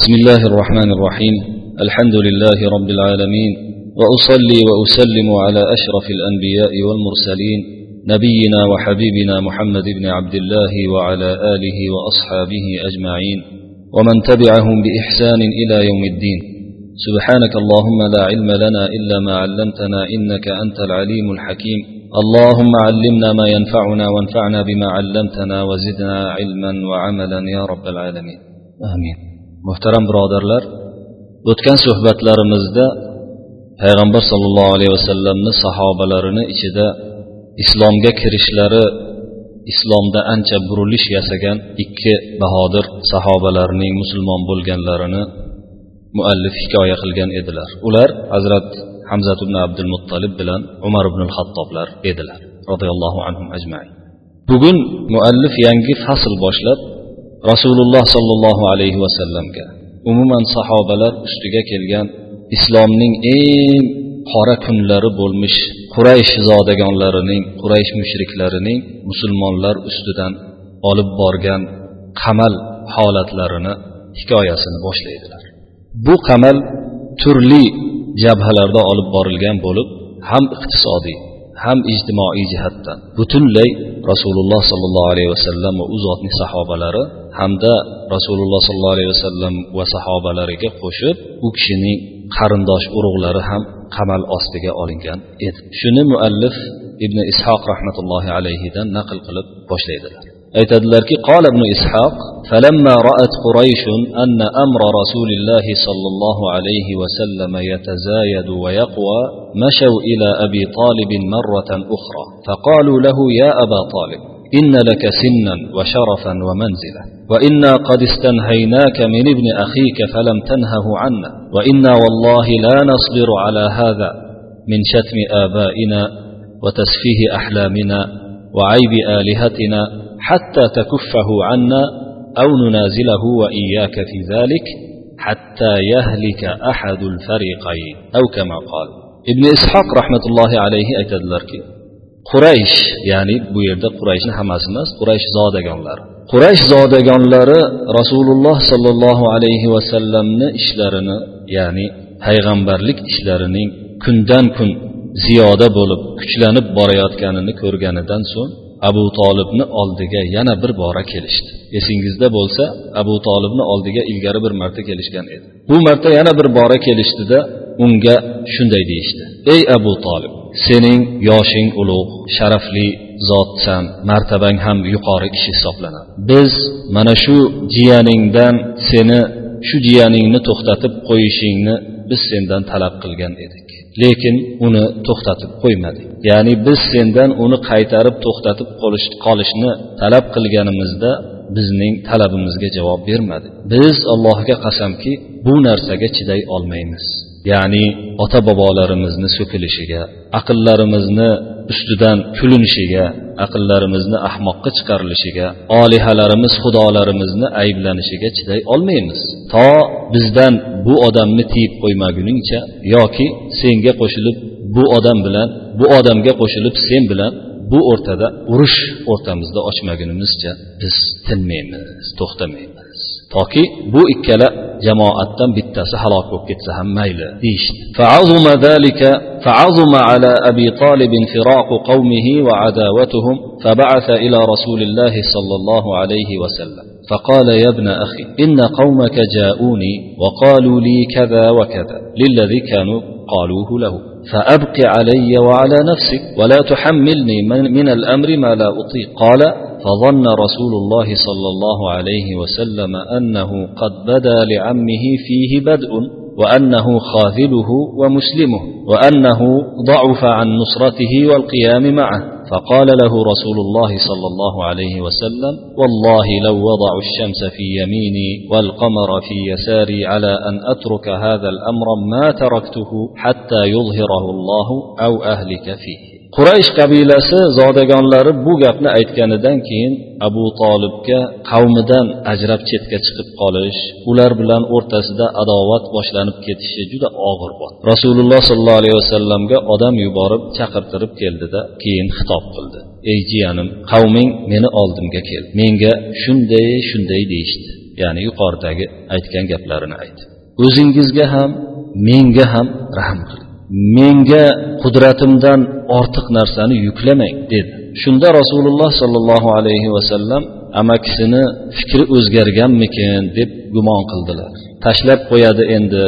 بسم الله الرحمن الرحيم. الحمد لله رب العالمين. وأصلي وأسلم على أشرف الأنبياء والمرسلين. نبينا وحبيبنا محمد بن عبد الله وعلى آله وأصحابه أجمعين. ومن تبعهم بإحسان إلى يوم الدين. سبحانك اللهم لا علم لنا إلا ما علمتنا إنك أنت العليم الحكيم. اللهم علمنا ما ينفعنا وانفعنا بما علمتنا وزدنا علما وعملا يا رب العالمين. آمين. Muhtaram birodarlar o'tgan suhbatlarimizda payg'ambar sollallohu alayhi vasallamni sahobalarini ichida islomga kirishlari islomda ancha burilish yasagan ikki bahodir sahobalarning musulmon bo'lganlarini muallif hikoya qilgan edilar. Ular hazrat hamzat ibn abdul muttalib bilan umar ibn hattoblar edilar roziyallohu anhum ajmain bugun muallif yangi fasl boshlab rasululloh sollallohu alayhi vasallamga umuman sahobalar ustiga kelgan islomning eng qora kunlari bo'lmish quraysh zodagonlarining quraysh mushriklarining musulmonlar ustidan olib borgan qamal holatlarini hikoyasini boshlaydilar. Bu qamal turli jabhalarda olib borilgan bo'lib ham iqtisodiy ham ijtimoiy jihatdan butunlay rasululloh sollallohu alayhi vasallam va u zotning sahobalari hamda rasululloh sollallohu alayhi vasallam va sahobalariga qo'shib u kishining qarindosh urug'lari ham qamal ostiga olingan edi. Shuni muallif ibn ishoq rahmatullohi alayhidan naql qilib boshlaydilar. Aytadilarki قال ابن إسحاق فلما رأت قريش أن أمر رسول الله صلى الله عليه وسلم يتزايد ويقوى مشوا إلى أبي طالب مرة أخرى فقالوا له يا أبا طالب إن لك سنا وشرفا ومنزلة وإنا قد استنهيناك من ابن أخيك فلم تنهه عنا وإنا والله لا نصبر على هذا من شتم آبائنا وتسفيه أحلامنا وعيب آلهتنا حتى تكفه عنا أو ننازله وإياك في ذلك حتى يهلك أحد الفريقين أو كما قال ابن إسحاق رحمة الله عليه aytadilarki quraysh ya'ni bu yerda qurayshni hammasi emas quraysh zodagonlari quraysh zodagonlari rasululloh sollallohu alayhi vasallamni ishlarini ya'ni payg'ambarlik ishlarining kundan kun ziyoda bo'lib kuchlanib borayotganini ko'rganidan so'ng abu tolibni oldiga yana bir bora kelishdi. Esingizda bo'lsa abu tolibni oldiga ilgari bir marta kelishgan edi. Bu marta yana bir bora kelishdida unga shunday deyishdi. Ey abu tolib sening yoshing ulug' sharafli zotsan martabang ham yuqori kishi hisoblanadi. Biz mana shu jiyaningdan seni shu jiyaningni to'xtatib qo'yishingni biz sendan talab qilgan edik. Lekin uni to'xtatib qo'ymadi. Ya'ni biz sendan uni qaytarib to'xtatib qolishni talab qilganimizda bizning talabimizga javob bermadi. Biz allohga qasamki bu narsaga chiday olmaymiz. Ya'ni ota bobolarimizni so'kilishiga aqllarimizni ustidan kulinishiga aqllarimizni ahmoqqa chiqarilishiga olihalarimiz xudolarimizni ayblanishiga chiday olmaymiz. To bizdan bu odamni tiyib qo'ymaguningcha yoki senga qo'shilib bu odam bilan bu odamga qo'shilib sen bilan bu o'rtada urush o'rtamizda ochmagunimizcha biz tinmaymiz to'xtamaymiz. Toki bu ikkala jamoatdan bittasi halok bo'lib ketsa ham mayli deyishdi فعظم ذلك فعظم على أبي طالب فراق قومه وعداوتهم فبعث إلى رسول الله صلى الله عليه وسلم. فقال يا ابن أخي إن قومك جاءوني وقالوا لي كذا وكذا للذي كانوا قالوه له. فأبق علي وعلى نفسك ولا تحملني من, من الأمر ما لا أطيق. قال فظن رسول الله صلى الله عليه وسلم أنه قد بدا لعمه فيه بدء وأنه خاذله ومسلمه وأنه ضعف عن نصرته والقيام معه. فقال له رسول الله صلى الله عليه وسلم والله لو وضعوا الشمس في يميني والقمر في يساري على أن أترك هذا الأمر ما تركته حتى يظهره الله أو أهلك فيه. Quraysh qabilasi zodagonlari bu gapni aytganidan keyin abu tolibga qavmidan ajrab chetga chiqib qolish ular bilan o'rtasida adovat boshlanib ketishi juda og'ir bo'ldi rasululloh sollallohu alayhi vasallamga odam yuborib chaqirtirib keldida keyin xitob qildi. Ey jiyanim qavming meni oldimga keldi menga shunday shunday deyishdi. Ya'ni yuqoridagi aytgan gaplarini aytdi o'zingizga ham menga ham rahm qiling. Menga qudratimdan ortiq narsani yuklamang dedi. Shunda rasululloh sollallohu alayhi vasallam amakisini fikri o'zgarganmikin? deb gumon qildilar. Tashlab qo'yadi endi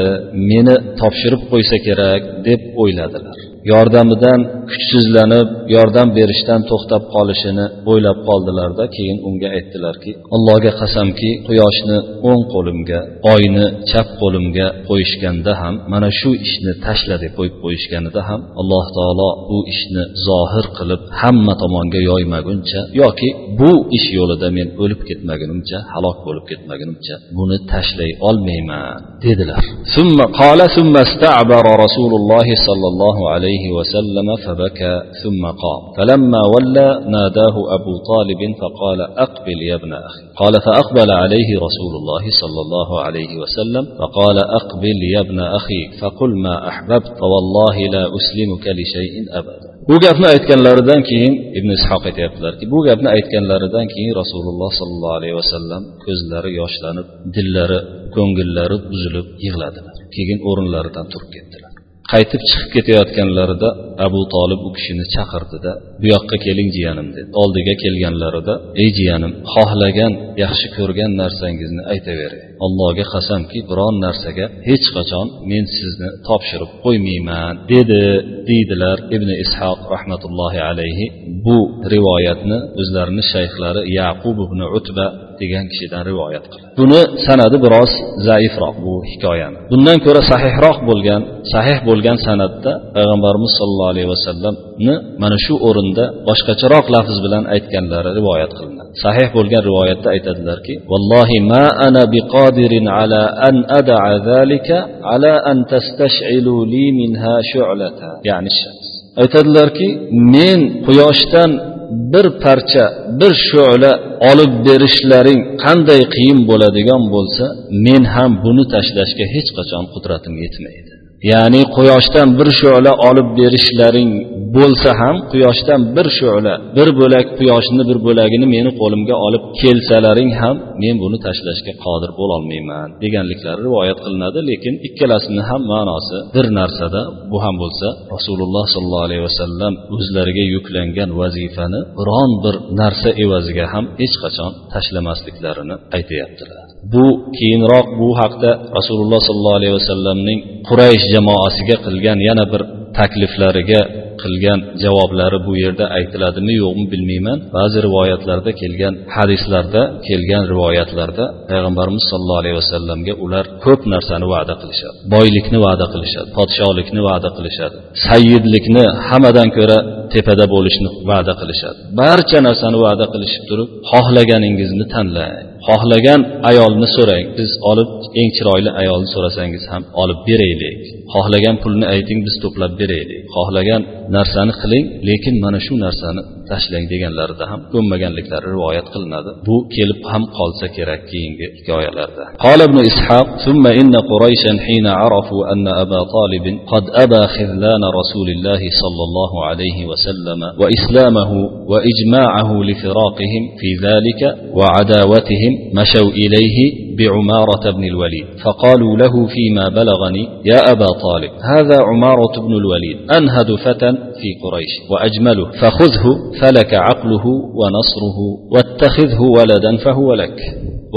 meni topshirib qo'ysa kerak deb o'yladilar. Yordamidan kuchsizlanib yordam berishdan to'xtab qolishini o'ylab qoldilarda keyin unga aytdilarki allohga qasamki quyoshni o'ng qo'limga oyni chap qo'limga qo'yishganda ham mana shu ishni tashla deb qo'yib qo'yishganida ham alloh taolo bu ishni zohir qilib hamma tomonga yoymaguncha yoki bu ish yo'lida men o'lib ketmagunimcha halok bo'lib ketmagunimcha buni tashlay olmayman dedilar ثم قال ثم استعبر رسول الله صلى الله عليه وسلم فبكى ثم قام فلما ولى ناداه أبو طالب فقال أقبل يا ابن أخي قال فأقبل عليه رسول الله صلى الله عليه وسلم فقال أقبل يا ابن أخي فقل ما أحببت فوالله لا أسلمك لشيء أبدا bu gapni aytganlaridan keyin ibn ishoq aytyaptilarki bu gapni aytganlaridan keyin rasululloh sollallohu alayhi vasallam ko'zlari yoshlanib dillari ko'ngillari buzilib yig'ladilar keyin o'rinlaridan turib ketdilar Qaytib chiqib ketayotganlarida abu tolib u kishini chaqirdida bu yoqqa keling jiyanim dedi. Oldiga kelganlarida ey jiyanim xohlagan yaxshi ko'rgan narsangizni aytavering allohga qasamki biron narsaga hech qachon men sizni topshirib qo'ymayman dedi deydilar ibn ishoq rahmatullohi alayhi. Bu rivoyatni o'zlarini shayxlari yaqub ibn utba degan kishidan rivoyat qiladi. Buni sanadi biroz zaifroq bu hikoyani bundan ko'ra sahihroq bo'lgan sahih bo'lgan sanatda payg'ambarimiz sollallohu alayhi vasallamni mana shu o'rinda boshqacharoq lafz bilan aytganlari rivoyat qilinadi. Sahih bo'lgan rivoyatda aytadilarki vallohi ma ana biqodirin ala an ada'a zalika ala an tastash'ilu li minha shu'lata ya'ni shams aytadilarki men quyoshdan bir parcha bir shu'la olib berishlaring qanday qiyin bo'ladigan bo'lsa men ham buni tashlashga hech qachon qudratim yetmaydi. Ya'ni quyoshdan bir shu'la olib berishlaring bo'lsa ham quyoshdan bir shu'la bir bo'lak quyoshni bir bo'lagini meni qo'limga olib kelsalaring ham men buni tashlashga qodir bo'lolmayman deganliklari rivoyat qilinadi. Lekin ikkalasini ham ma'nosi bir narsada bu ham bo'lsa rasululloh sollallohu alayhi vasallam o'zlariga yuklangan vazifani biron bir narsa evaziga ham hech qachon tashlamasliklarini aytyaptilar. Bu keyinroq bu haqda rasululloh sollallohu alayhi vasallamning quraysh jamoasiga qilgan yana bir takliflariga qilgan javoblari bu yerda aytiladimi yo'qmi bilmayman. Ba'zi rivoyatlarda kelgan hadislarda kelgan rivoyatlarda payg'ambarimiz sollallohu alayhi vasallamga ular ko'p narsani va'da qilishadi. Boylikni va'da qilishadi podshohlikni va'da qilishadi sayyidlikni hammadan ko'ra tepada bo'lishni va'da qilishadi. Barcha narsani va'da qilishib turib xohlaganingizni tanlang. Xohlagan ayolni so'rang biz olib eng chiroyli ayolni so'rasangiz ham olib beraylik. Xohlagan pulni ayting biz to'plab beraylik. Xohlagan narsani qiling lekin mana shu narsani tashlang deganlarida ham ko'nmaganliklari rivoyat qilinadi. Bu kelib ham qolsa kerak keyingi hikoyalarda. قال ابن إسحاق ثم إن قريشا حين عرفوا أن أبا طالب قد أبى خذلان رسول الله صلى الله عليه وسلم وإسلامه وإجماعه لفراقهم في ذلك وعداوتهم مشوا إليه بعمارة بن الوليد فقالوا له فيما بلغني يا أبا طالب هذا عمارة بن الوليد أنهد فتى في قريش وأجمله فخذه فلك عقله ونصره واتخذه ولدا فهو لك.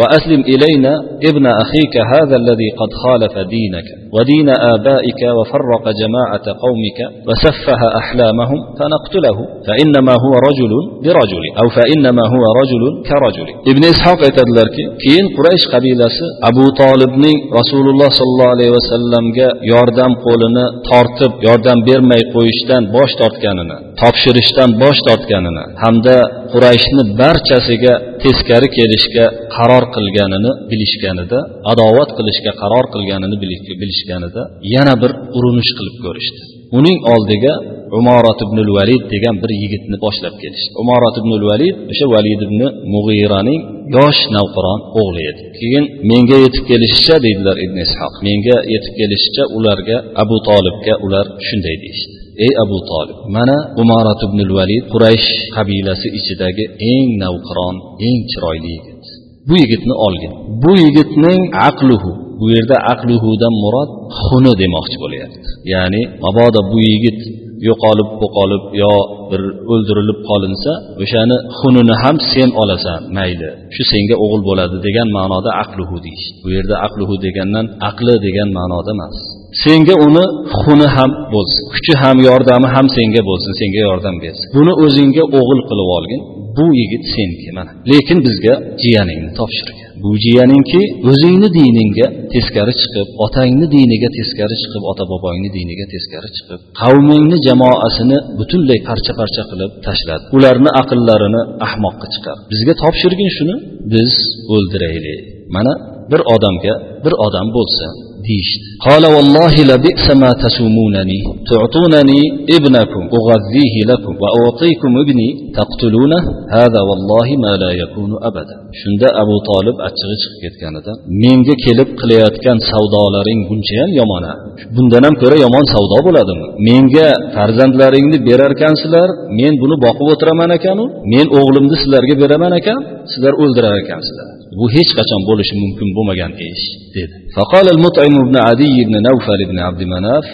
وأسلم إلينا ابن أخيك هذا الذي قد خالف دينك ودين آبائك وفرق جماعة قومك وسفه أحلامهم فنقتله فإنما هو رجل برجل أو فإنما هو رجل كرجل ابن إسحاق aytadilarki keyin quraysh qabilasi abu tolibning rasululloh sollallohu alayhi vasallamga yordam qo'lini tortib yordam bermay qo'yishdan bosh tortganini topshirishdan bosh tortganini hamda qurayshni barchasiga teskari kelishga qaror qilganini bilishganida adovat qilishga qaror qilganini bilishganida yana bir urinish qilib ko'rishdi. Uning oldiga umorat ibn valid degan bir yigitni boshlab kelishdi. Umorat ibn valid o'sha valid ibn mug'iraning yosh navqiron o'g'li edi. Keyin menga yetib kelishicha deydilar ibn ishoq menga yetib kelishicha ularga abu tolibga ular shunday deyishdi. Ey abu tolib mana umorat ibn valid quraysh qabilasi ichidagi eng navqiron eng chiroyli yigit. Bu yigitni olgin. Bu yigitning aqluhu bu yerda aqluhudan murod xuni demoqchi bo'lyapti. Ya'ni mabodo bu yigit yo'qolib qo'qolib yo bir o'ldirilib qolinsa o'shani xunini ham sen olasan mayli shu senga o'g'il bo'ladi degan ma'noda aqluhu deyish. Bu yerda aqluhu degandan aqli degan ma'noda emas. Senga uni xuni ham bo'lsin. Kuchi ham yordami ham senga bo'lsin. Senga yordam bersin. Buni o'zingga o'g'il qilib olgin. Bu yigit seniki mana. Lekin bizga jiyaningni topshirgan bu jiyaningki o'zingni diningga teskari chiqib otangni diniga teskari chiqib ota bobongni diniga teskari chiqib qavmingni jamoasini butunlay parcha parcha qilib tashladi. Ularni aqllarini ahmoqqa chiqardi bizga topshirgin shuni. Biz o'ldiraylik. Mana bir odamga bir odam bo'lsa deyishdi قال والله لبئس ما تسومونني تعطونني ابنكم أغذيه لكم وأعطيكم ابني تقتلونه هذا والله ما لا يكون أبدا shunda abu tolib achchig'i chiqib ketganida menga kelib qilayotgan savdolaring bunchayam yomon a bundan ham ko'ra yomon savdo bo'ladimi menga farzandlaringni berarkansizlar men buni boqib o'tiraman ekanu men o'g'limni sizlarga beraman ekan Sizlar o'ldirar ekansizlar bu hech qachon bo'lishi mumkin bo'lmagan ish dedi فقال المطعم بن عدي بن نوفل بن عبد مناف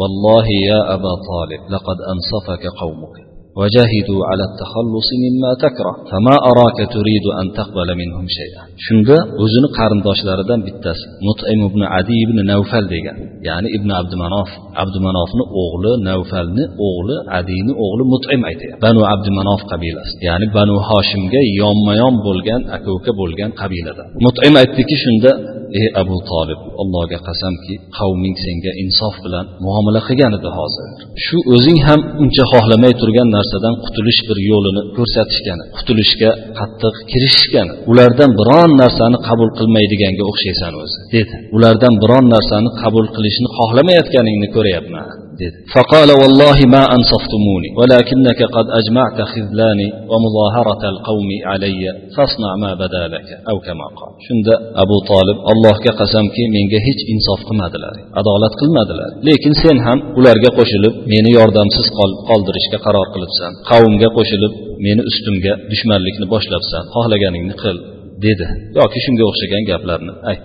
والله يا أبا طالب لقد أنصفك قومك وجاهدوا على التخلص مما تكره فما أراك تريد أن تقبل منهم شيئا shunda o'zini qarindoshlaridan bittasi mutim ibn adi ibn navfal degan ya'ni ibn abdumanof abdumanofni o'g'li navfalni o'g'li adiyni o'g'li mutim aytyapti banu abdumanof qabilasi ya'ni banu hoshimga yonma yon bo'lgan aka uka bo'lgan qabiladan mutim aytdiki shunda ey abu tolib allohga qasamki qavming senga insof bilan muomala qilgan edi hozir shu o'zing ham uncha xohlamay turgan narsadan qutulish bir yo'lini ko'rsatishgan qutulishga qattiq kirishishgan ulardan biron narsani qabul qilmaydiganga o'xshaysan o'zi dedi ulardan biron narsani qabul qilishni xohlamayotganingni ko'ryapman dedi فقال والله ما أنصفتموني ولكنك قد أجمعت خذلاني ومظاهرة القوم علي فاصنع ما بدا لك أو كما قال shunda abu tolib allohga qasamki menga hech insof qilmadilar adolat qilmadilar lekin sen ham ularga qo'shilib meni yordamsiz qoldirishga qaror qilibsan qavmga qo'shilib meni ustimga dushmanlikni boshlabsan xohlaganingni qil dedi yoki shunga o'xshagan gaplarni ayt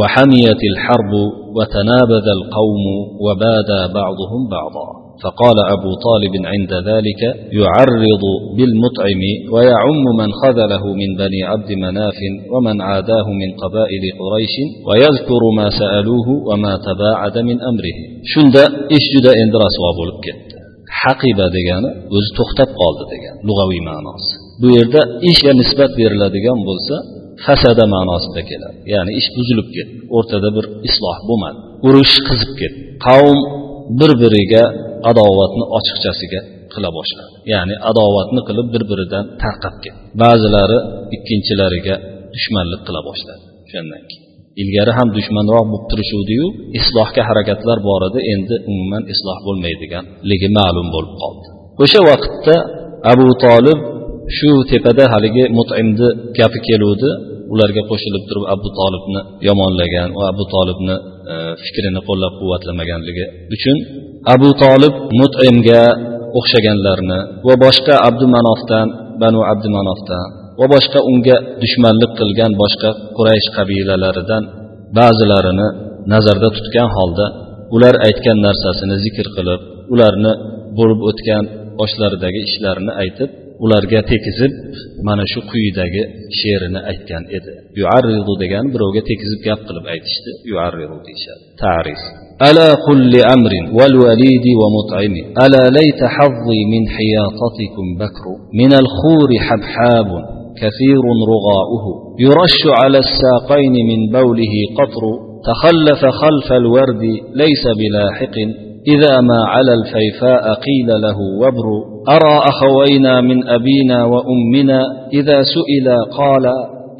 وحميت الحرب وتنابذ القوم وبادى بعضهم بعضا فقال أبو طالب عند ذلك يعرض بالمطعم ويعم من خذله من بني عبد مناف ومن عاداه من قبائل قريش ويذكر ما سألوه وما تباعد من أمره شند إشجد إن رسوا haqiba degani o'zi to'xtab qoldi degan lug'aviy ma'nosi bu yerda ishga nisbat beriladigan bo'lsa fasada ma'nosida keladi ya'ni ish buzilib ketdi o'rtada bir isloh bo'lmadi urush qizib ketdi qavm bir biriga adovatni ochiqchasiga qila boshladi. Ya'ni adovatni qilib bir biridan tarqab ketdi. Ba'zilari ikkinchilariga dushmanlik qila boshladi o'shandan keyin. Ilgari ham dushmanroq bo'lib turishuvdiyu islohga harakatlar bor edi endi umuman isloh bo'lmaydiganligi ma'lum bo'lib qoldi. O'sha vaqtda abu tolib shu tepada haligi mutimni gapi keluvdi ularga qo'shilib turib abu tolibni yomonlagan va abu tolibni e, fikrini qo'llab quvvatlamaganligi uchun abu tolib mutimga o'xshaganlarni va boshqa abdumanofdan banu abdumanofdan va boshqa unga dushmanlik qilgan boshqa quraysh qabilalaridan ba'zilarini nazarda tutgan holda ular aytgan narsasini zikr qilib ularni bo'lib o'tgan boshlaridagi ishlarini aytib ularga tekizib mana shu quyidagi she'rini aytgan edi yuarridu degani birovga tekizib gap qilib aytishdi yuarridu deyishadi tarif ألا قل لأمر والوليد ومطعم ألا ليت حظي من حياطتكم بكر من الخور حبحاب كثير رغاؤه يرش على الساقين من بوله قطر تخلف خلف الورد ليس بلاحق إذا ما على الفيفاء قيل له وبر أرى أخوينا من أبينا وأمنا إذا سئلا قال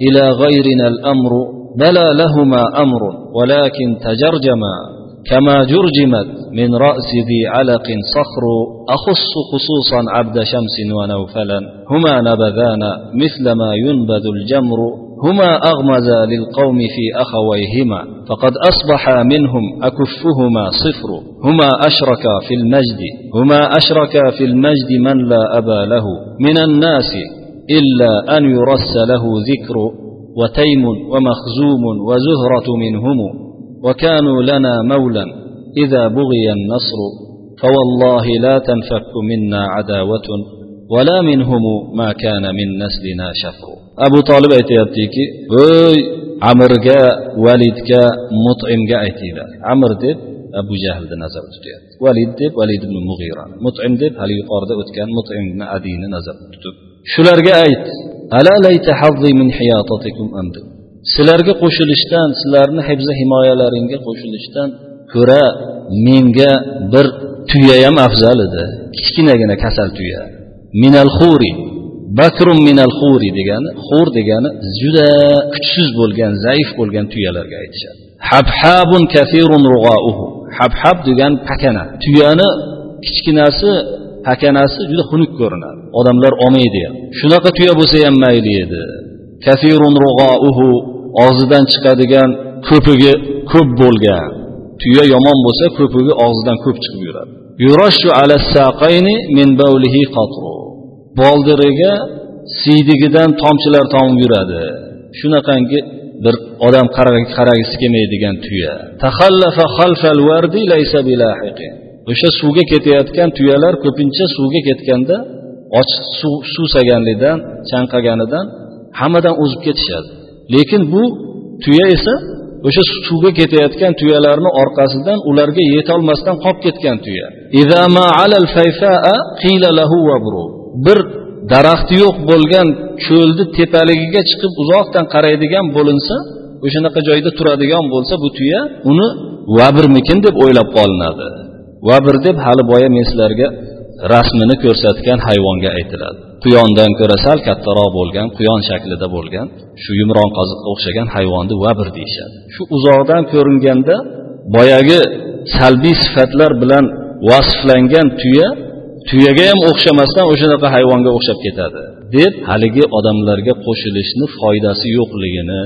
إلى غيرنا الأمر بلى لهما أمر ولكن تجرجما كما جرجمت من رأس ذي علق صخر أخص خصوصا عبد شمس ونوفلا هما نبذان مثل ما ينبذ الجمر. هما أغمزا للقوم في أخويهما فقد أصبح منهم أكفهما صفر. هما أشركا في المجد هما أشركا في المجد من لا أبا له من الناس إلا أن يرس له ذكر وتيم ومخزوم وزهرة منهم وكانوا لنا مولا إذا بغي النصر. فوالله لا تنفك منا عداوة. ولا منهم ما كان من نسلنا شفر أبو طالب aytyaptiki voy amirga validga mut'imga aytinglar amir deb abu jahlni nazarda tutyapti valid deb valid ibn mug'ira mut'im deb hali yuqorida o'tgan mut'im ibn adiyni nazarda tutib shularga ayt ala layta hazzi min hiyatatikum amdu sizlarga qo'shilishdan sizlarni hibza himoyalaringga qo'shilishdan ko'ra menga bir tuyayam afzal edi kichkinagina kasal tuya Minal xuri bakrun minal xuri degani xur degani juda kuchsiz bo'lgan zaif bo'lgan tuyalarga aytishadi. Habhabun kafirun rug'auhu. Habhab degan pakana. Tuyani kichkinasi pakanasi juda xunuk ko'rinadi. Odamlar olmaydi ham. Shunaqa tuya bo'lsa ham mayli edi. Kafirun rug'auhu og'zidan chiqadigan ko'pigi ko'p bo'lgan. Tuya yomon bo'lsa ko'pigi og'zidan ko'p chiqib yuradi. Yurashu ala saqayni min bawlihi qatru. Boldiriga siydigidan tomchilar tomib yuradi. Shunaqangi bir odam qaragisi kelmaydigan tuya. Tahallafa xalfal vardi laysa bilahiqin. O'sha suvga ketayotgan tuyalar ko'pincha suvga ketganda ochiq suv suvsaganligidan chanqaganidan hammadan o'zib ketishadi. Lekin bu tuya esa o'sha suvga ketayotgan tuyalarni orqasidan ularga yetolmasdan qolib ketgan tuya. Bir daraxti yo'q bo'lgan cho'lni tepaligiga chiqib uzoqdan qaraydigan bo'linsa o'shanaqa joyda turadigan bo'lsa bu tuya uni vabrmikin deb o'ylab qolinadi. Vabr deb hali boya men sizlarga rasmini ko'rsatgan hayvonga aytiladi. Quyondan ko'ra sal kattaroq bo'lgan quyon shaklida bo'lgan shu yumron qoziqqa o'xshagan hayvonni vabr deyishadi. Shu uzoqdan ko'ringanda boyagi salbiy sifatlar bilan vasflangan tuya tuyaga ham o'xshamasdan o'shanaqa hayvonga o'xshab ketadi deb haligi odamlarga qo'shilishni foydasi yo'qligini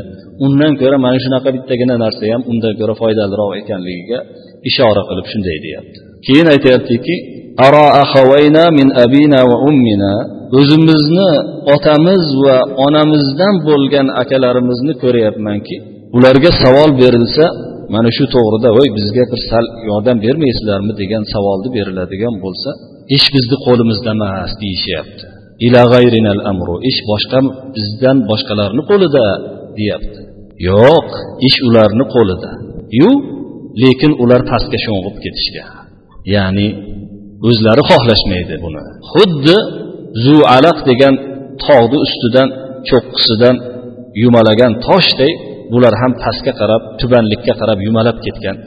undan ko'ra mana shunaqa bittagina narsa ham undan ko'ra foydaliroq ekanligiga ishora qilib shunday deyapti. Keyin aytyaptiki min abina va ummina o'zimizni otamiz va onamizdan bo'lgan akalarimizni ko'ryapmanki ularga savol berilsa mana shu to'g'rida voy bizga bir sal yordam bermaysizlarmi? degan savolni beriladigan bo'lsa ish bizni qo'limizda emas deyishyapti. Ila g'ayrinal amru ish boshqa bizdan boshqalarni qo'lida deyapti. Yo'q ish ularni qo'lida. Yu lekin ular pastga sho'ng'ib ketishgan. Ya'ni o'zlari xohlashmaydi buni. Xuddi zu alaq degan tog'ni ustidan cho'qqisidan yumalagan toshday bular ham pastga qarab tubanlikka qarab yumalab ketgan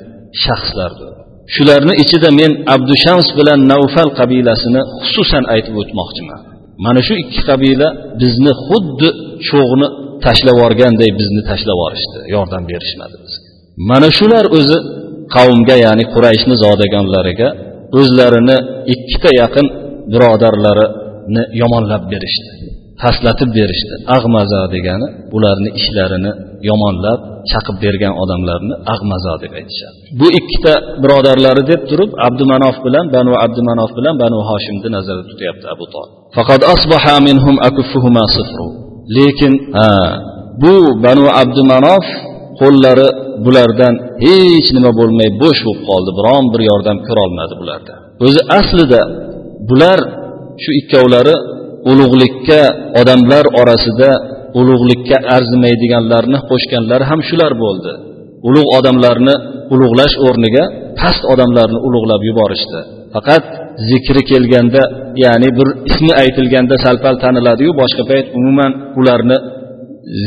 shaxslardir. Shularni ichida men abdushams bilan navfal qabilasini xususan aytib o'tmoqchiman. Mana shu ikki qabila bizni xuddi cho'g'ni tashlab yuborganday bizni tashlab yuborishdi yordam berishmadi bizga. Mana shular o'zi qavmga ya'ni qurayshni zodagonlariga o'zlarini ikkita yaqin birodarlarini yomonlab berishdi taslatib berishdi. Ag'maza degani ularni ishlarini yomonlab chaqib bergan odamlarni ag'mazo deb aytishadi. Bu ikkita birodarlari deb turib abdumanof bilan banu abdumanof bilan banu hoshimni nazarda tutyapti abu tolib faqat asbaha minhum akuffuhuma lekin ha bu banu abdumanof qo'llari bulardan hech nima bo'lmay bo'sh bo'lib qoldi. Biron bir yordam ko'rolmadi bularda. O'zi aslida bular shu ikkovlari ulug'likka odamlar orasida ulug'likka arzimaydiganlarni qo'shganlari ham shular bo'ldi. Ulug' odamlarni ulug'lash o'rniga past odamlarni ulug'lab yuborishdi. Faqat zikri kelganda ya'ni bir ismi aytilganda sal pal taniladiyu boshqa payt umuman ularni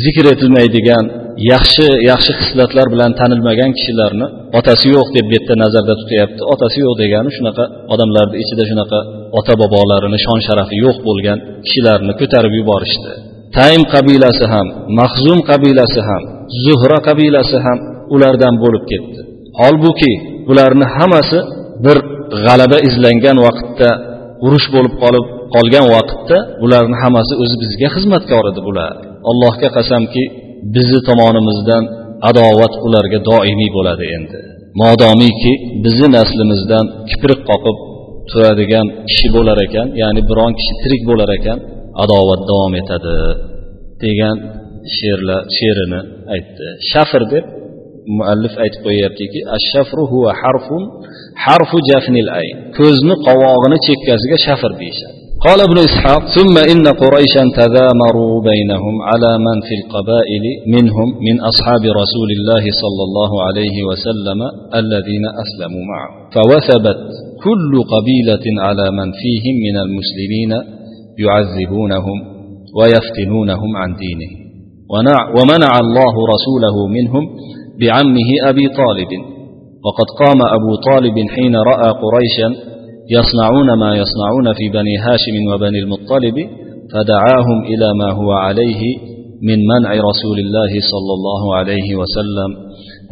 zikr etilmaydigan yaxshi yaxshi xislatlar bilan tanilmagan kishilarni otasi yo'q deb bu yerda nazarda tutyapti. Otasi yo'q degani shunaqa odamlarni ichida shunaqa ota bobolarini shon sharafi yo'q bo'lgan kishilarni ko'tarib yuborishdi. Taym qabilasi ham mahzum qabilasi ham zuhra qabilasi ham ulardan bo'lib ketdi. Holbuki bularni hammasi bir g'alaba izlangan vaqtda urush bo'lib qolib qolgan vaqtda bularni hammasi o'zi bizga xizmatkor edi bular. Allohga qasamki bizni tomonimizdan adovat ularga doimiy bo'ladi endi. Modomiki bizni naslimizdan kiprik qoqib turadigan kishi bo'lar ekan ya'ni biron kishi tirik bo'lar ekan adovat davom etadi degan she'rlar she'rini aytdi. Shafr deb muallif aytib qo'yyaptiki ashafru huva harfun harfu jafnil ayn. Ko'zni qovog'ini chekkasiga shafr deyishadi. قال ابن إسحاق ثم إن قريشا تذامروا بينهم على من في القبائل منهم من أصحاب رسول الله صلى الله عليه وسلم الذين أسلموا معه. فوثبت كل قبيلة على من فيهم من المسلمين يعذبونهم ويفتنونهم عن دينه. ومنع الله رسوله منهم بعمه أبي طالب. وقد قام أبو طالب حين رأى قريشا يصنعون ما يصنعون في بني هاشم وبني المطلب فدعاهم إلى ما هو عليه من منع رسول الله صلى الله عليه وسلم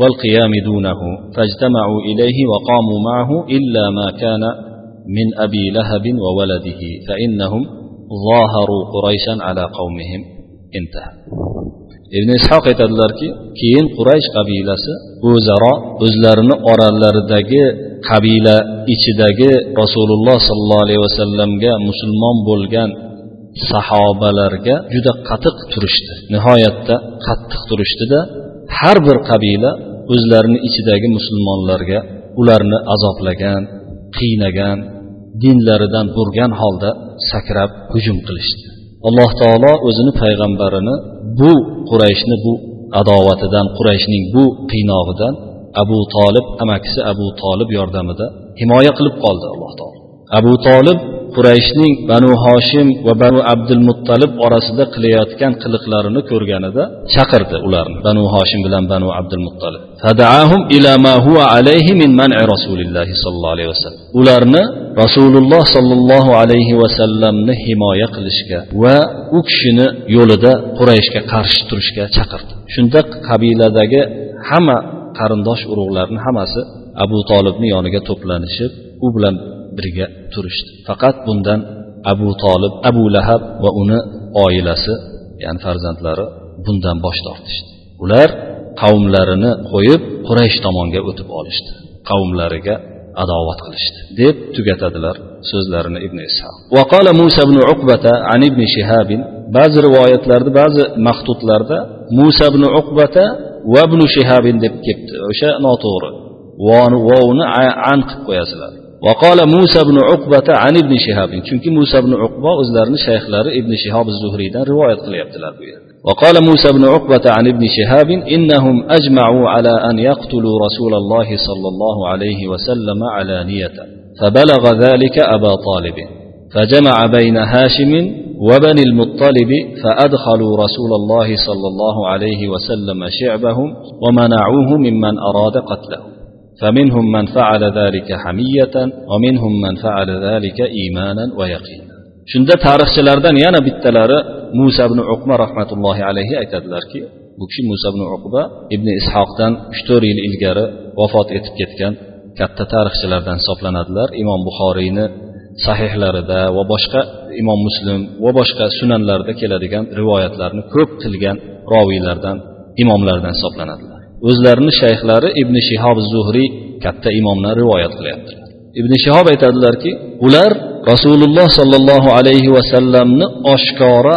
والقيام دونه فاجتمعوا إليه وقاموا معه إلا ما كان من أبي لهب وولده فإنهم ظاهروا قريشا على قومهم انتهى ibn ishoq aytadilarki keyin quraysh qabilasi o'zaro o'zlarini oralaridagi qabila ichidagi rasululloh sollallohu alayhi vasallamga musulmon bo'lgan sahobalarga juda qattiq turishdi. Nihoyatda qattiq turishdida har bir qabila o'zlarini ichidagi musulmonlarga ularni azoblagan qiynagan dinlaridan burgan holda sakrab hujum qilishdi. Alloh taolo o'zini payg'ambarini bu qurayshni bu adovatidan qurayshning bu qiynog'idan abu tolib amakisi abu tolib yordamida himoya qilib qoldi alloh taolo. Abu tolib qurayshning banu hoshim va banu abdul muttalib orasida qilayotgan qiliqlarini ko'rganida chaqirdi ularni banu hoshim bilan banu abdul muttalib ularni rasululloh sollallohu alayhi vasallamni himoya qilishga va u kishini yo'lida qurayshga qarshi turishga chaqirdi. Shunda qabiladagi hamma qarindosh urug'larni hammasi abu tolibni yoniga to'planishib u bilan birga turishdi. Faqat bundan abu tolib abu lahab va uni oilasi ya'ni farzandlari bundan bosh tortishdi. Ular qavmlarini qo'yib quraysh tomonga o'tib olishdi. Qavmlariga adovat qilishdi deb tugatadilar so'zlarini ibn ishoq musa ibn uqbata an ibn shihabin ba'zi rivoyatlarda ba'zi maxdudlarda musa ibn uqbata وابن شهاب دبكت عشاء ناطور وون عن وقال موسى بن عقبة عن ابن شهاب چونك موسى بن عقبة أزلرن الشيخ لار ابن شهاب الزهري دان رواية وقال موسى بن عقبة عن ابن شهاب إنهم أجمعوا على أن يقتلوا رسول الله صلى الله عليه وسلم على نية فبلغ ذلك أبا طالب. فجمع بين هاشم وبني المطلب فأدخلوا رسول الله صلى الله عليه وسلم شعبهم ومنعوه ممن أراد قتله فمنهم من فعل ذلك حمية ومنهم من فعل ذلك إيمانا ويقينا shunda tarixchilardan yana bittalari musa ibn uqba rahmatullohi alayhi aytadilarki bu kishi musa ibn uqba ibn ishoqdan uch to'rt yil ilgari vafot etib ketgan katta tarixchilardan hisoblanadilar imom buxoriyni sahihlarida va boshqa imom muslim va boshqa sunanlarda keladigan rivoyatlarni ko'p qilgan roviylardan imomlardan hisoblanadilar. O'zlarini shayxlari ibn shihob zuhriy katta imomlar rivoyat qilyaptilar. Ibn shihob aytadilarki ular rasululloh sollallohu alayhi vasallamni oshkora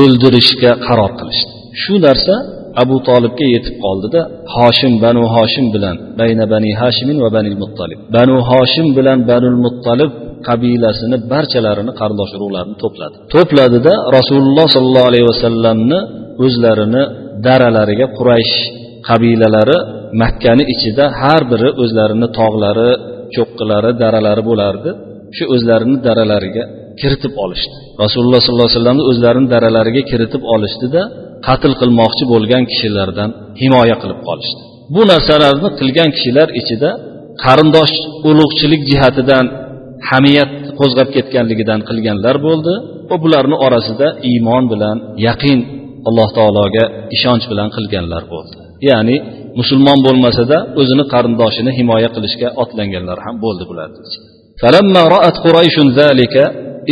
o'ldirishga qaror qilishdi. Shu narsa abu tolibga yetib qoldida hoshim banu hoshim bilan bayna bani hashimin va bani muttolib banu hoshim bilan banul muttolib qabilasini barchalarini qarindosh urug'larini to'pladi. To'pladida rasululloh sollallohu alayhi vasallamni o'zlarini daralariga quraysh qabilalari makkani ichida har biri o'zlarini tog'lari cho'qqilari daralari bo'lardi. Shu o'zlarini daralariga kiritib olishdi. Rasululloh sollallohu alayhi vasallamni o'zlarini daralariga kiritib olishdida qatl qilmoqchi bo'lgan kishilardan himoya qilib qolishdi. Bu narsalarni qilgan kishilar ichida qarindosh ulug'chilik jihatidan hamiyat qo'zg'ab ketganligidan qilganlar bo'ldi va bularni orasida iymon bilan yaqin alloh taologa ishonch bilan qilganlar bo'ldi ya'ni musulmon bo'lmasada o'zini qarindoshini himoya qilishga otlanganlar ham bo'ldi bularni فلما رأت قريش ذلك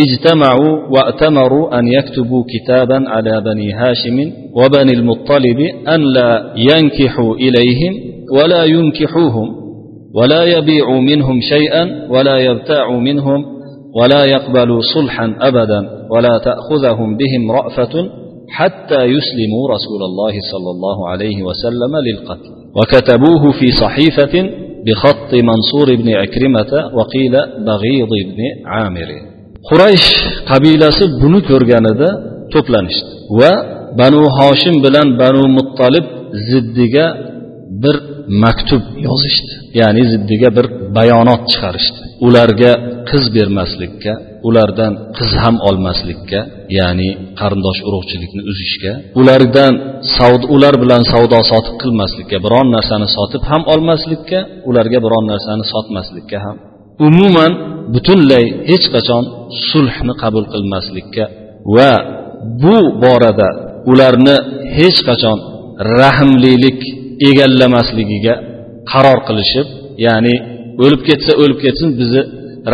اجتمعوا وأتمروا أن يكتبوا كتابا على بني هاشم وبني المطلب أن لا ينكحوا إليهم ولا ينكحوهم ولا يبيعوا منهم شيئا ولا يبتاعوا منهم ولا يقبلوا صلحا أبدا ولا تأخذهم بهم رأفة حتى يسلموا رسول الله صلى الله عليه وسلم للقتل. وكتبوه في صحيفة بخط منصور بن عكرمة وقيل بغيض بن عامر. quraysh qabilasi buni ko'rganida to'planishdi va banu hoshim bilan banu muttolib ziddiga bir maktub yozishdi. Ya'ni ziddiga bir bayonot chiqarishdi. Ularga qiz bermaslikka ulardan qiz ham olmaslikka ya'ni qarindosh urug'chilikni uzishga ulardan savdo ular bilan savdo sotiq qilmaslikka biron narsani sotib ham olmaslikka ularga biron narsani sotmaslikka ham. Umuman butunlay hech qachon sulhni qabul qilmaslikka va bu borada ularni hech qachon rahmlilik egallamasligiga qaror qilishib ya'ni o'lib ketsa o'lib ketsin bizni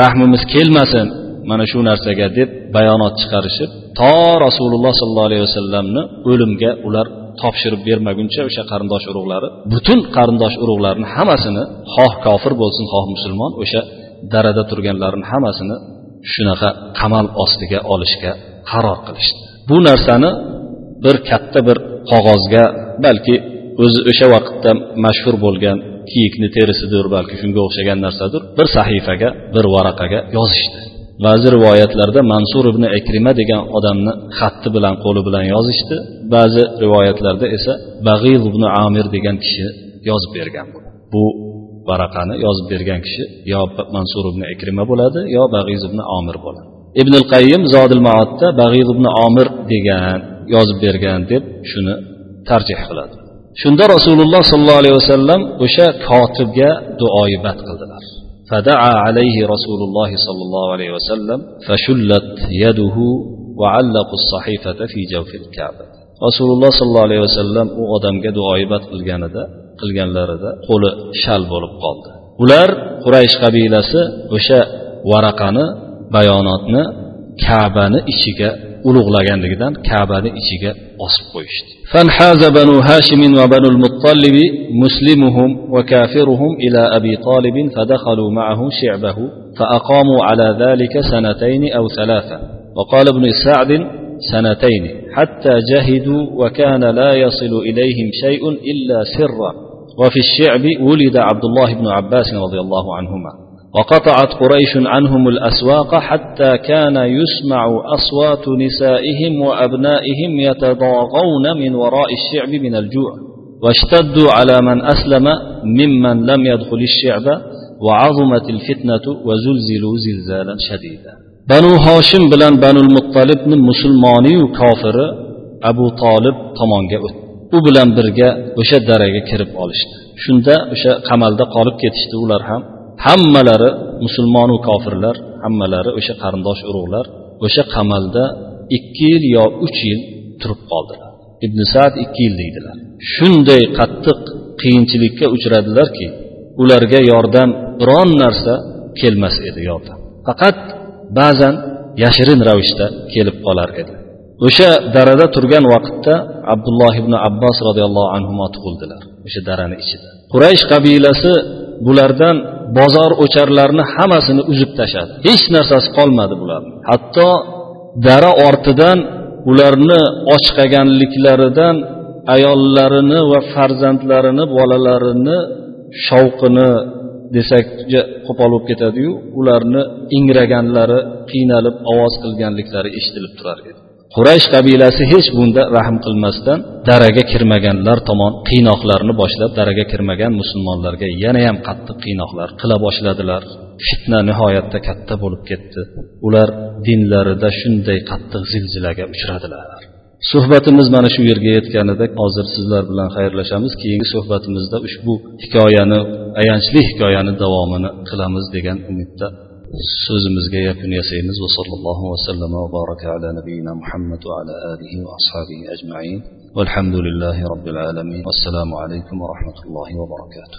rahmimiz kelmasin mana shu narsaga deb bayonot chiqarishib to rasululloh sollallohu alayhi vasallamni o'limga ular topshirib bermaguncha o'sha qarindosh urug'lari butun qarindosh urug'larni hammasini xoh kofir bo'lsin xoh musulmon o'sha darada turganlarni hammasini shunaqa qamal ostiga olishga qaror qilishdi. Bu narsani bir katta bir qog'ozga balki o'zi o'sha vaqtda mashhur bo'lgan kiyikni terisidir balki shunga o'xshagan narsadir. Bir sahifaga bir varaqaga yozishdi. Ba'zi rivoyatlarda mansur ibn akrima degan odamni xatti bilan qo'li bilan yozishdi. Ba'zi rivoyatlarda esa bag'il ibn amir degan kishi yozib bergan bu. Varaqani yozib bergan kishi yo mansur ibn akrima bo'ladi yo bag'iz ibn omir bo'ladi. Ibn qayyim zodil maotda bag'iz ibn omir degan yozib bergan deb shuni tarjih qiladi. shunda rasululloh sollallohu alayhi vasallam o'sha kotibga duoibat qildilar فدعا عليه رسول الله صلى الله عليه وسلم فشلت يده وعلقوا الصحيفة في جوف الكعبة رسول الله صلى الله عليه وسلم u odamga duoibat qilganida qilganlarida qo'li shal bo'lib qoldi ular quraysh qabilasi o'sha varaqani bayonotni kabani ichiga ulug'laganligidan kabani ichiga osib qo'yishdi. فانحاز بنو هاشم وبنو المطلب مسلمهم وكافرهم إلى أبي طالب فدخلوا معه شعبه فأقاموا على ذلك سنتين أو ثلاثة وقال ابن سعد سنتين حتى جهدوا وكان لا يصل إليهم شيء إلا سرا وفي الشعب ولد عبد الله بن عباس رضي الله عنهما وقطعت قريش عنهم الأسواق حتى كان يسمع أصوات نسائهم وأبنائهم يتضاغون من وراء الشعب من الجوع واشتدوا على من أسلم ممن لم يدخل الشعب وعظمت الفتنة وزلزلوا زلزالا شديدا بنو هاشم بلن بنو المطلب مسلماني وكافر أبو طالب tomonga o'tdi u bilan birga o'sha daraga kirib olishdi shunda o'sha qamalda qolib ketishdi ular ham hammalari musulmonu kofirlar hammalari o'sha qarindosh urug'lar o'sha qamalda ikki yil yo uch yil turib qoldilar. Ibn sad ikki yil deydilar. Shunday qattiq qiyinchilikka uchradilarki ularga yordam biron narsa kelmas edi yordam. Faqat ba'zan yashirin ravishda kelib qolar edi. O'sha darada turgan vaqtda abdulloh ibn abbos roziyallohu anhu tug'ildilar o'sha darani ichida. Quraysh qabilasi bulardan bozor o'charlarni hammasini uzib tashladi. Hech narsasi qolmadi bularni hatto dara ortidan ularni ochqaganliklaridan ayollarini va farzandlarini bolalarini shovqini desak qo'pol bo'lib ketadiyu ularni ingraganlari qiynalib ovoz qilganliklari eshitilib turar edi. Quraysh qabilasi hech bunda rahm qilmasdan daraga kirmaganlar tomon qiynoqlarni boshlab daraga kirmagan musulmonlarga yanayam qattiq qiynoqlar qila boshladilar. Fitna nihoyatda katta bo'lib ketdi. Ular dinlarida shunday qattiq zilzilaga uchradilar. Suhbatimiz mana shu yerga yetganida hozir sizlar bilan xayrlashamiz. Keyingi suhbatimizda ushbu hikoyani ayanchli hikoyani davomini qilamiz degan umidda سوزمزجا بن يسيمز وصلى الله وسلم وبارك على نبينا محمد وعلى آله وأصحابه أجمعين والحمد لله رب العالمين والسلام عليكم ورحمة الله وبركاته